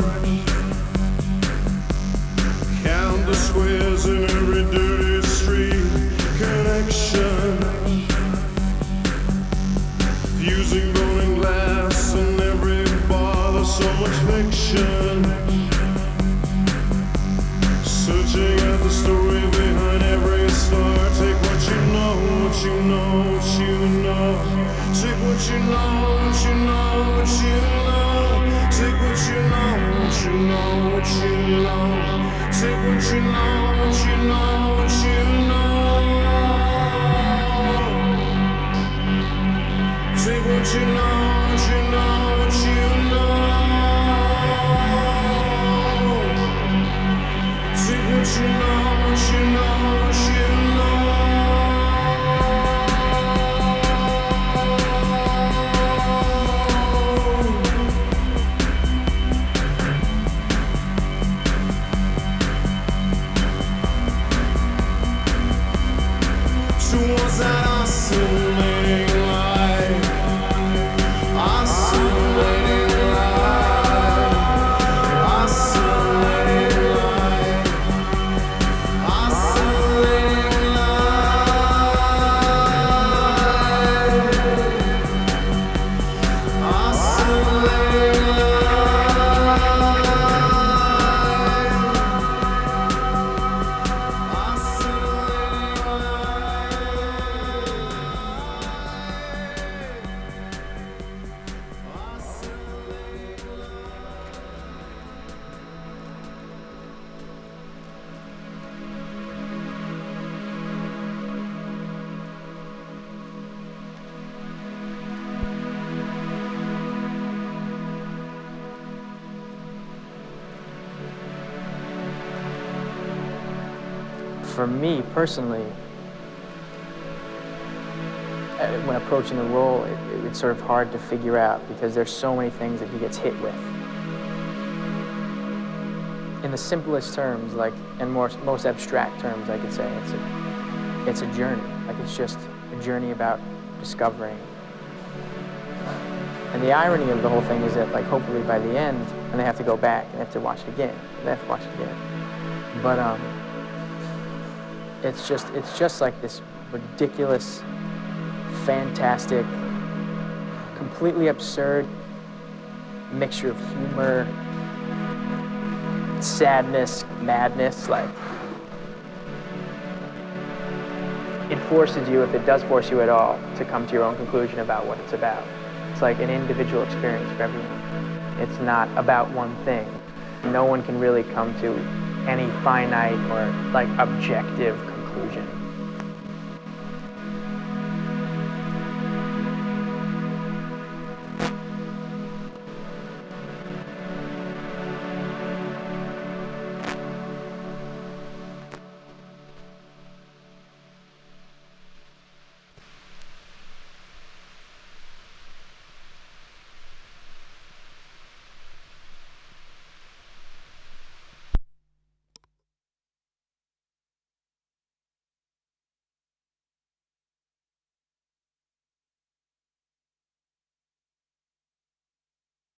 running. belongs. For me personally, uh, when approaching the role, it, it's sort of hard to figure out because there's so many things that he gets hit with. In the simplest terms, like in more, most abstract terms, I could say it's a, it's a journey. Like it's just a journey about discovering. And the irony of the whole thing is that, like, hopefully by the end, and they have to go back and they have to watch it again. They have to watch it again. But um, it's just it's just like this ridiculous, fantastic, completely absurd mixture of humor, sadness, madness, like it forces you, if it does force you at all, to come to your own conclusion about what it's about. It's like an individual experience for everyone. It's not about one thing. No one can really come to any finite or like objective.